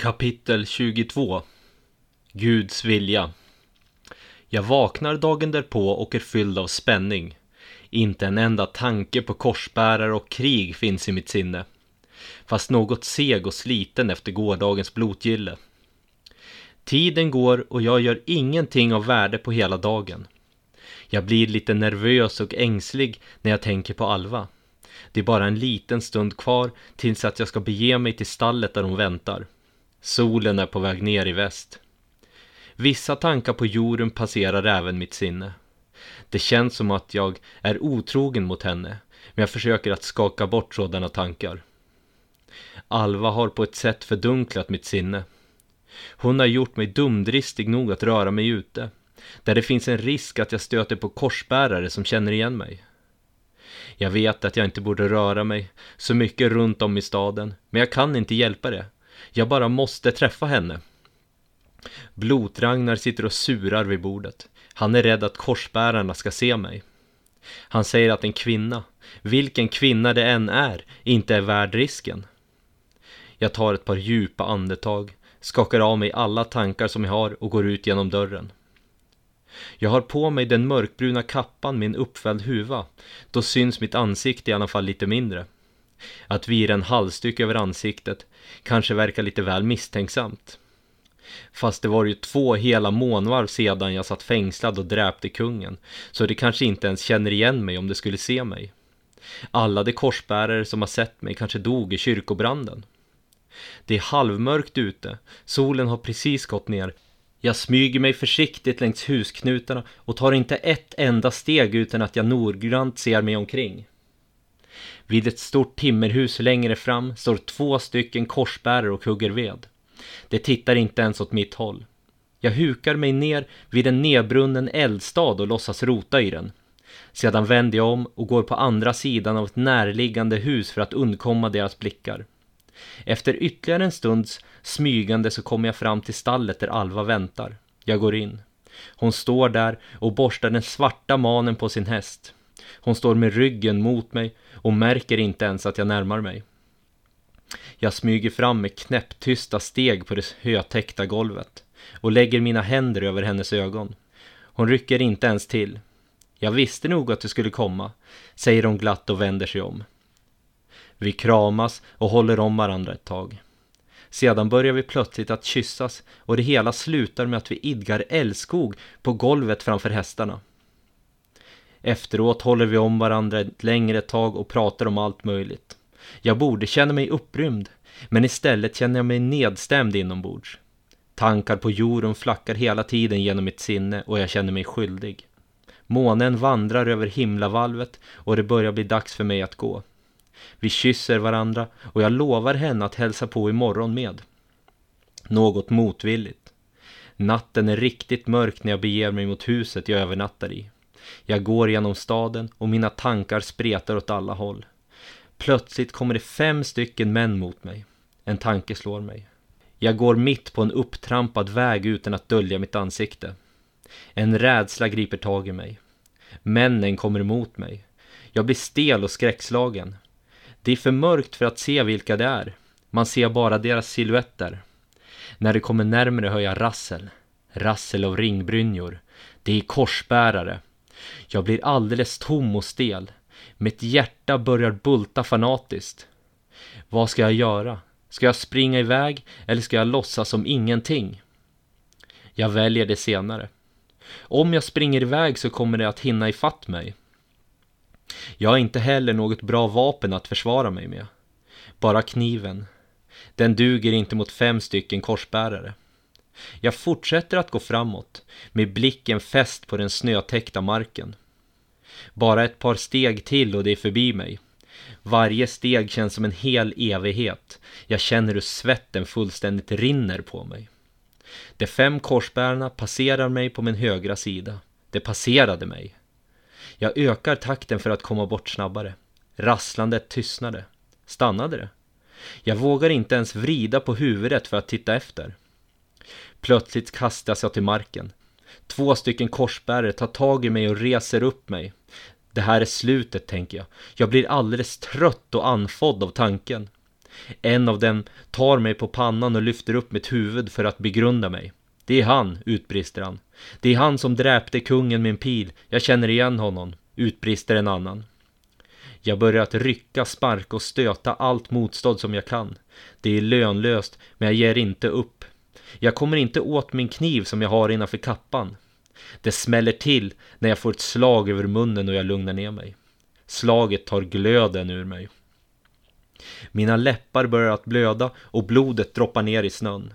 Kapitel 22 Guds vilja Jag vaknar dagen därpå och är fylld av spänning. Inte en enda tanke på korsbärare och krig finns i mitt sinne. Fast något seg och sliten efter gårdagens blotgille. Tiden går och jag gör ingenting av värde på hela dagen. Jag blir lite nervös och ängslig när jag tänker på Alva. Det är bara en liten stund kvar tills att jag ska bege mig till stallet där hon väntar. Solen är på väg ner i väst. Vissa tankar på jorden passerar även mitt sinne. Det känns som att jag är otrogen mot henne, men jag försöker att skaka bort sådana tankar. Alva har på ett sätt fördunklat mitt sinne. Hon har gjort mig dumdristig nog att röra mig ute, där det finns en risk att jag stöter på korsbärare som känner igen mig. Jag vet att jag inte borde röra mig så mycket runt om i staden, men jag kan inte hjälpa det. Jag bara måste träffa henne. Blotragnar sitter och surar vid bordet. Han är rädd att korsbärarna ska se mig. Han säger att en kvinna, vilken kvinna det än är, inte är värd risken. Jag tar ett par djupa andetag, skakar av mig alla tankar som jag har och går ut genom dörren. Jag har på mig den mörkbruna kappan med en uppfälld huva, då syns mitt ansikte i alla fall lite mindre. Att vira en halsduk över ansiktet kanske verkar lite väl misstänksamt. Fast det var ju två hela månvarv sedan jag satt fängslad och dräpte kungen, så det kanske inte ens känner igen mig om det skulle se mig. Alla de korsbärare som har sett mig kanske dog i kyrkobranden. Det är halvmörkt ute, solen har precis gått ner. Jag smyger mig försiktigt längs husknutarna och tar inte ett enda steg utan att jag noggrant ser mig omkring. Vid ett stort timmerhus längre fram står två stycken korsbärare och hugger ved. De tittar inte ens åt mitt håll. Jag hukar mig ner vid en nedbrunnen eldstad och låtsas rota i den. Sedan vänder jag om och går på andra sidan av ett närliggande hus för att undkomma deras blickar. Efter ytterligare en stunds smygande så kommer jag fram till stallet där Alva väntar. Jag går in. Hon står där och borstar den svarta manen på sin häst. Hon står med ryggen mot mig och märker inte ens att jag närmar mig. Jag smyger fram med knäpptysta steg på det hötäckta golvet och lägger mina händer över hennes ögon. Hon rycker inte ens till. Jag visste nog att du skulle komma, säger hon glatt och vänder sig om. Vi kramas och håller om varandra ett tag. Sedan börjar vi plötsligt att kyssas och det hela slutar med att vi idgar älskog på golvet framför hästarna. Efteråt håller vi om varandra ett längre tag och pratar om allt möjligt. Jag borde känna mig upprymd, men istället känner jag mig nedstämd inombords. Tankar på jorden flackar hela tiden genom mitt sinne och jag känner mig skyldig. Månen vandrar över himlavalvet och det börjar bli dags för mig att gå. Vi kysser varandra och jag lovar henne att hälsa på imorgon med. Något motvilligt. Natten är riktigt mörk när jag beger mig mot huset jag övernattar i. Jag går genom staden och mina tankar spretar åt alla håll. Plötsligt kommer det fem stycken män mot mig. En tanke slår mig. Jag går mitt på en upptrampad väg utan att dölja mitt ansikte. En rädsla griper tag i mig. Männen kommer emot mig. Jag blir stel och skräckslagen. Det är för mörkt för att se vilka det är. Man ser bara deras silhuetter. När det kommer närmare hör jag rassel. Rassel av ringbrynjor. Det är korsbärare. Jag blir alldeles tom och stel. Mitt hjärta börjar bulta fanatiskt. Vad ska jag göra? Ska jag springa iväg eller ska jag låtsas som ingenting? Jag väljer det senare. Om jag springer iväg så kommer det att hinna ifatt mig. Jag har inte heller något bra vapen att försvara mig med. Bara kniven. Den duger inte mot fem stycken korsbärare. Jag fortsätter att gå framåt, med blicken fäst på den snötäckta marken. Bara ett par steg till och det är förbi mig. Varje steg känns som en hel evighet. Jag känner hur svetten fullständigt rinner på mig. De fem korsbärarna passerar mig på min högra sida. De passerade mig. Jag ökar takten för att komma bort snabbare. Rasslandet tystnade. Stannade det? Jag vågar inte ens vrida på huvudet för att titta efter. Plötsligt kastas jag till marken. Två stycken korsbärare tar tag i mig och reser upp mig. Det här är slutet, tänker jag. Jag blir alldeles trött och anfodd av tanken. En av dem tar mig på pannan och lyfter upp mitt huvud för att begrunda mig. Det är han, utbrister han. Det är han som dräpte kungen med en pil. Jag känner igen honom, utbrister en annan. Jag börjar att rycka, sparka och stöta allt motstånd som jag kan. Det är lönlöst, men jag ger inte upp. Jag kommer inte åt min kniv som jag har innanför kappan. Det smäller till när jag får ett slag över munnen och jag lugnar ner mig. Slaget tar glöden ur mig. Mina läppar börjar att blöda och blodet droppar ner i snön.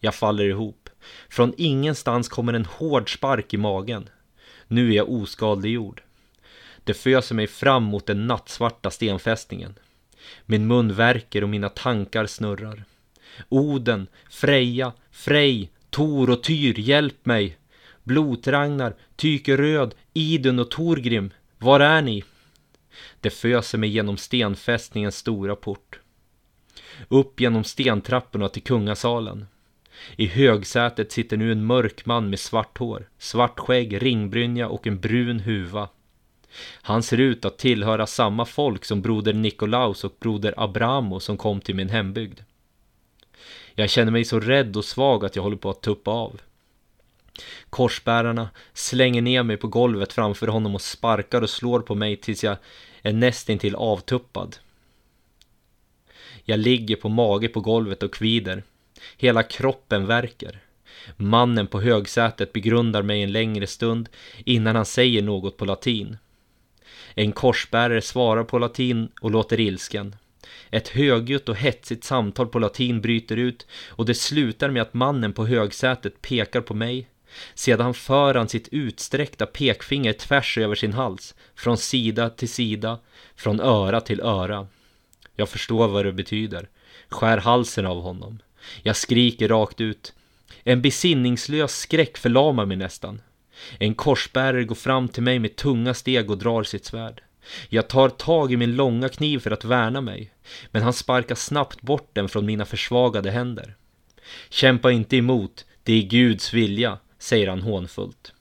Jag faller ihop. Från ingenstans kommer en hård spark i magen. Nu är jag oskadliggjord. Det föser mig fram mot den nattsvarta stenfästningen. Min mun värker och mina tankar snurrar. Oden, Freja, Frej, Tor och Tyr, hjälp mig! Blotragnar, Tyke Röd, Idun och Torgrim, var är ni? Det föser mig genom stenfästningens stora port. Upp genom stentrapporna till kungasalen. I högsätet sitter nu en mörk man med svart hår, svart skägg, ringbrynja och en brun huva. Han ser ut att tillhöra samma folk som broder Nikolaus och broder Abramo som kom till min hembygd. Jag känner mig så rädd och svag att jag håller på att tuppa av. Korsbärarna slänger ner mig på golvet framför honom och sparkar och slår på mig tills jag är nästintill avtuppad. Jag ligger på mage på golvet och kvider. Hela kroppen verkar. Mannen på högsätet begrundar mig en längre stund innan han säger något på latin. En korsbärare svarar på latin och låter ilsken. Ett högljutt och hetsigt samtal på latin bryter ut och det slutar med att mannen på högsätet pekar på mig. Sedan för han sitt utsträckta pekfinger tvärs över sin hals, från sida till sida, från öra till öra. Jag förstår vad det betyder. Skär halsen av honom. Jag skriker rakt ut. En besinningslös skräck förlamar mig nästan. En korsbärare går fram till mig med tunga steg och drar sitt svärd. Jag tar tag i min långa kniv för att värna mig, men han sparkar snabbt bort den från mina försvagade händer. Kämpa inte emot, det är Guds vilja, säger han hånfullt.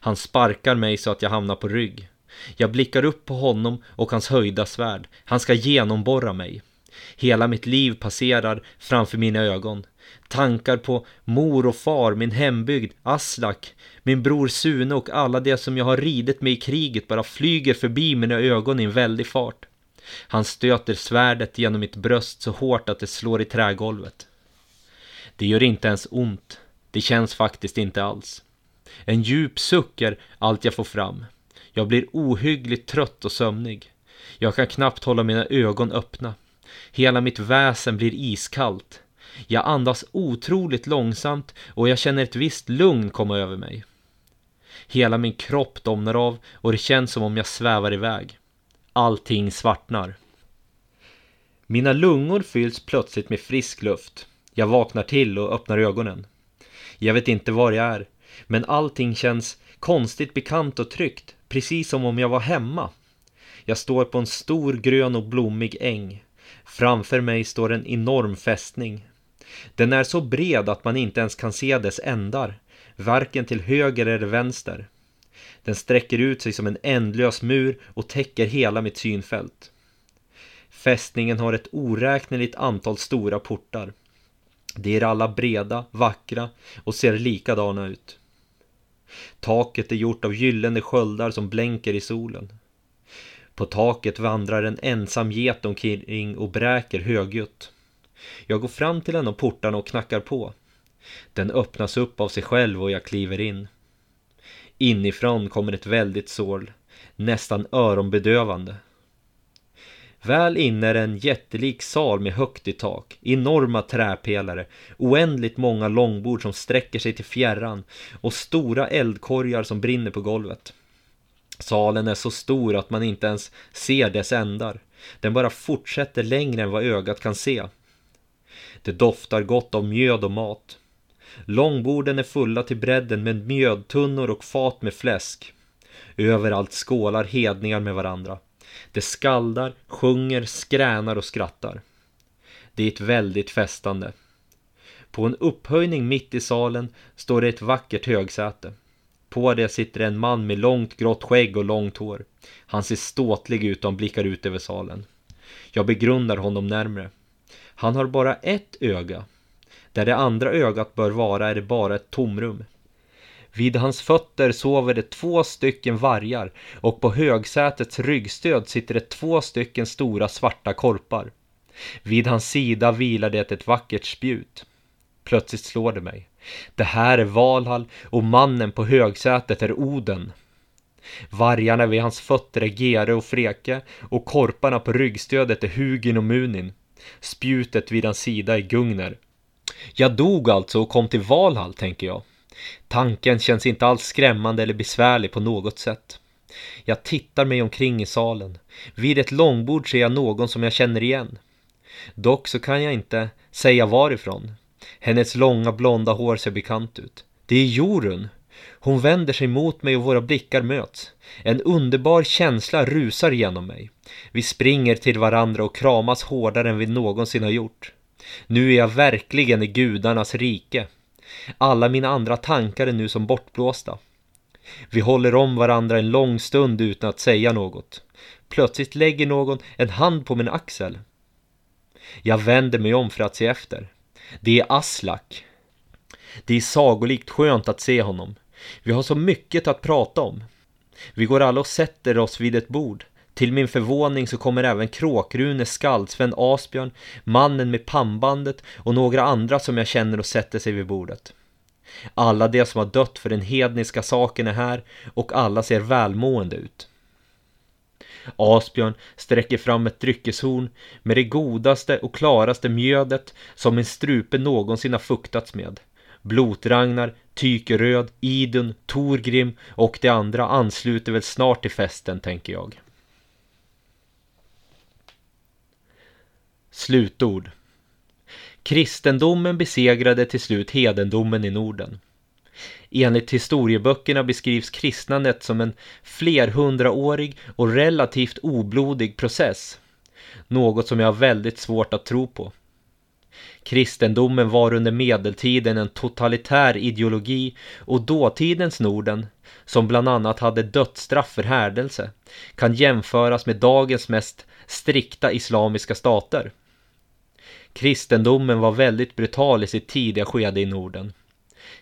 Han sparkar mig så att jag hamnar på rygg. Jag blickar upp på honom och hans höjda svärd. Han ska genomborra mig. Hela mitt liv passerar framför mina ögon. Tankar på mor och far, min hembygd, Aslak, min bror Sune och alla det som jag har ridit med i kriget bara flyger förbi mina ögon i en väldig fart. Han stöter svärdet genom mitt bröst så hårt att det slår i trägolvet. Det gör inte ens ont. Det känns faktiskt inte alls. En djup suck är allt jag får fram. Jag blir ohyggligt trött och sömnig. Jag kan knappt hålla mina ögon öppna. Hela mitt väsen blir iskallt. Jag andas otroligt långsamt och jag känner ett visst lugn komma över mig. Hela min kropp domnar av och det känns som om jag svävar iväg. Allting svartnar. Mina lungor fylls plötsligt med frisk luft. Jag vaknar till och öppnar ögonen. Jag vet inte var jag är, men allting känns konstigt bekant och tryggt, precis som om jag var hemma. Jag står på en stor grön och blommig äng. Framför mig står en enorm fästning. Den är så bred att man inte ens kan se dess ändar, varken till höger eller vänster. Den sträcker ut sig som en ändlös mur och täcker hela mitt synfält. Fästningen har ett oräkneligt antal stora portar. De är alla breda, vackra och ser likadana ut. Taket är gjort av gyllene sköldar som blänker i solen. På taket vandrar en ensam get omkring och bräker högljutt. Jag går fram till en av portarna och knackar på. Den öppnas upp av sig själv och jag kliver in. Inifrån kommer ett väldigt sorl, nästan öronbedövande. Väl inne är en jättelik sal med högt i tak, enorma träpelare, oändligt många långbord som sträcker sig till fjärran och stora eldkorgar som brinner på golvet. Salen är så stor att man inte ens ser dess ändar. Den bara fortsätter längre än vad ögat kan se. Det doftar gott av mjöd och mat. Långborden är fulla till bredden med mjödtunnor och fat med fläsk. Överallt skålar hedningar med varandra. Det skaldar, sjunger, skränar och skrattar. Det är ett väldigt festande. På en upphöjning mitt i salen står det ett vackert högsäte. På det sitter en man med långt grått skägg och långt hår. Han ser ståtlig ut och han blickar ut över salen. Jag begrundar honom närmre. Han har bara ett öga. Där det andra ögat bör vara är det bara ett tomrum. Vid hans fötter sover det två stycken vargar och på högsätets ryggstöd sitter det två stycken stora svarta korpar. Vid hans sida vilar det ett vackert spjut. Plötsligt slår det mig. Det här är Valhall och mannen på högsätet är Oden. Vargarna vid hans fötter är Gere och Freke och korparna på ryggstödet är Hugin och Munin. Spjutet vid hans sida är Gungner. Jag dog alltså och kom till Valhall, tänker jag. Tanken känns inte alls skrämmande eller besvärlig på något sätt. Jag tittar mig omkring i salen. Vid ett långbord ser jag någon som jag känner igen. Dock så kan jag inte säga varifrån. Hennes långa blonda hår ser bekant ut. Det är Jorun. Hon vänder sig mot mig och våra blickar möts. En underbar känsla rusar genom mig. Vi springer till varandra och kramas hårdare än vi någonsin har gjort. Nu är jag verkligen i gudarnas rike. Alla mina andra tankar är nu som bortblåsta. Vi håller om varandra en lång stund utan att säga något. Plötsligt lägger någon en hand på min axel. Jag vänder mig om för att se efter. Det är Aslak. Det är sagolikt skönt att se honom. Vi har så mycket att prata om. Vi går alla och sätter oss vid ett bord. Till min förvåning så kommer även Kråkrune, Skaldsven, Asbjörn, mannen med pannbandet och några andra som jag känner och sätter sig vid bordet. Alla de som har dött för den hedniska saken är här och alla ser välmående ut. Asbjörn sträcker fram ett dryckeshorn med det godaste och klaraste mjödet som en strupe någonsin har fuktats med. Blotragnar, Tykeröd, Idun, Torgrim och de andra ansluter väl snart till festen, tänker jag. Slutord Kristendomen besegrade till slut hedendomen i Norden. Enligt historieböckerna beskrivs kristnandet som en flerhundraårig och relativt oblodig process. Något som jag har väldigt svårt att tro på. Kristendomen var under medeltiden en totalitär ideologi och dåtidens Norden, som bland annat hade dödsstraff för härdelse, kan jämföras med dagens mest strikta islamiska stater. Kristendomen var väldigt brutal i sitt tidiga skede i Norden.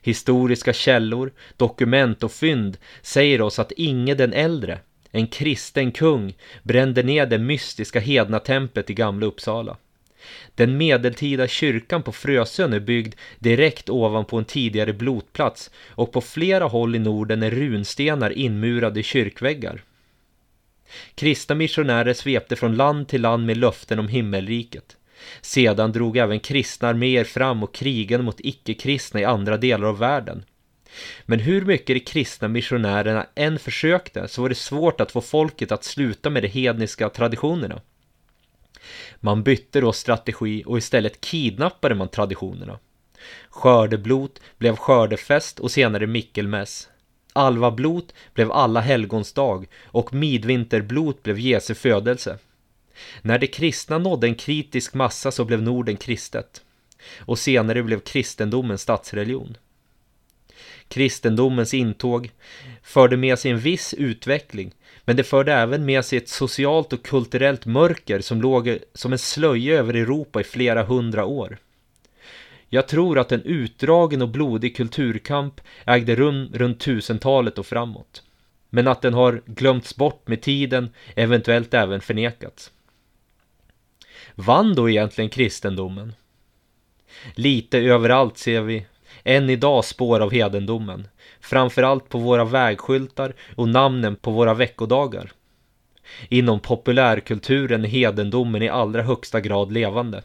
Historiska källor, dokument och fynd säger oss att Inge den äldre, en kristen kung, brände ner det mystiska hedna templet i Gamla Uppsala. Den medeltida kyrkan på Frösön är byggd direkt ovanpå en tidigare blotplats och på flera håll i Norden är runstenar inmurade i kyrkväggar. Kristna missionärer svepte från land till land med löften om himmelriket. Sedan drog även kristna arméer fram och krigade mot icke-kristna i andra delar av världen. Men hur mycket de kristna missionärerna än försökte så var det svårt att få folket att sluta med de hedniska traditionerna. Man bytte då strategi och istället kidnappade man traditionerna. Skördeblot blev skördefest och senare Mickelmäss. Alvablot blev alla helgons dag och midvinterblot blev Jesu födelse. När de kristna nådde en kritisk massa så blev Norden kristet. Och senare blev kristendomen statsreligion. Kristendomens intåg förde med sig en viss utveckling men det förde även med sig ett socialt och kulturellt mörker som låg som en slöja över Europa i flera hundra år. Jag tror att en utdragen och blodig kulturkamp ägde rum runt tusentalet och framåt. Men att den har glömts bort med tiden, eventuellt även förnekats. Vann då egentligen kristendomen? Lite överallt ser vi än idag spår av hedendomen, framförallt på våra vägskyltar och namnen på våra veckodagar. Inom populärkulturen är hedendomen i allra högsta grad levande.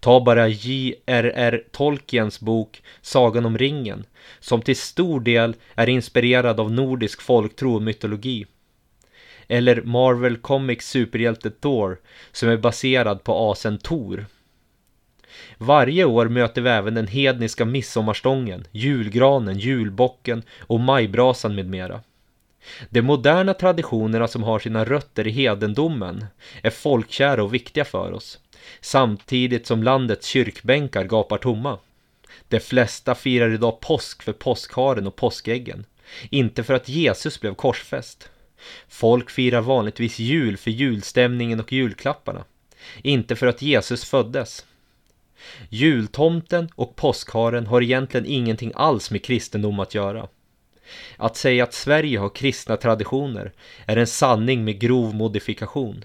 Ta bara J.R.R. Tolkiens bok Sagan om ringen, som till stor del är inspirerad av nordisk folktro och mytologi. Eller Marvel Comics superhjälte Thor, som är baserad på asen Tor. Varje år möter vi även den hedniska midsommarstången, julgranen, julbocken och majbrasan med mera. De moderna traditionerna som har sina rötter i hedendomen är folkkära och viktiga för oss, samtidigt som landets kyrkbänkar gapar tomma. De flesta firar idag påsk för påskharen och påskäggen, inte för att Jesus blev korsfäst. Folk firar vanligtvis jul för julstämningen och julklapparna, inte för att Jesus föddes. Jultomten och påskharen har egentligen ingenting alls med kristendom att göra. Att säga att Sverige har kristna traditioner är en sanning med grov modifikation.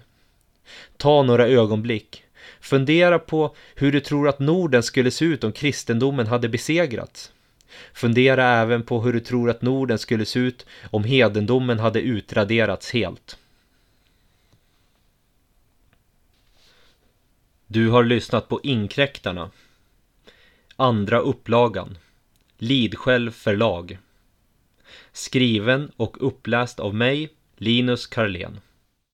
Ta några ögonblick. Fundera på hur du tror att Norden skulle se ut om kristendomen hade besegrats. Fundera även på hur du tror att Norden skulle se ut om hedendomen hade utraderats helt. Du har lyssnat på Inkräktarna. Andra upplagan. Lidskäll förlag. Skriven och uppläst av mig, Linus Karlén.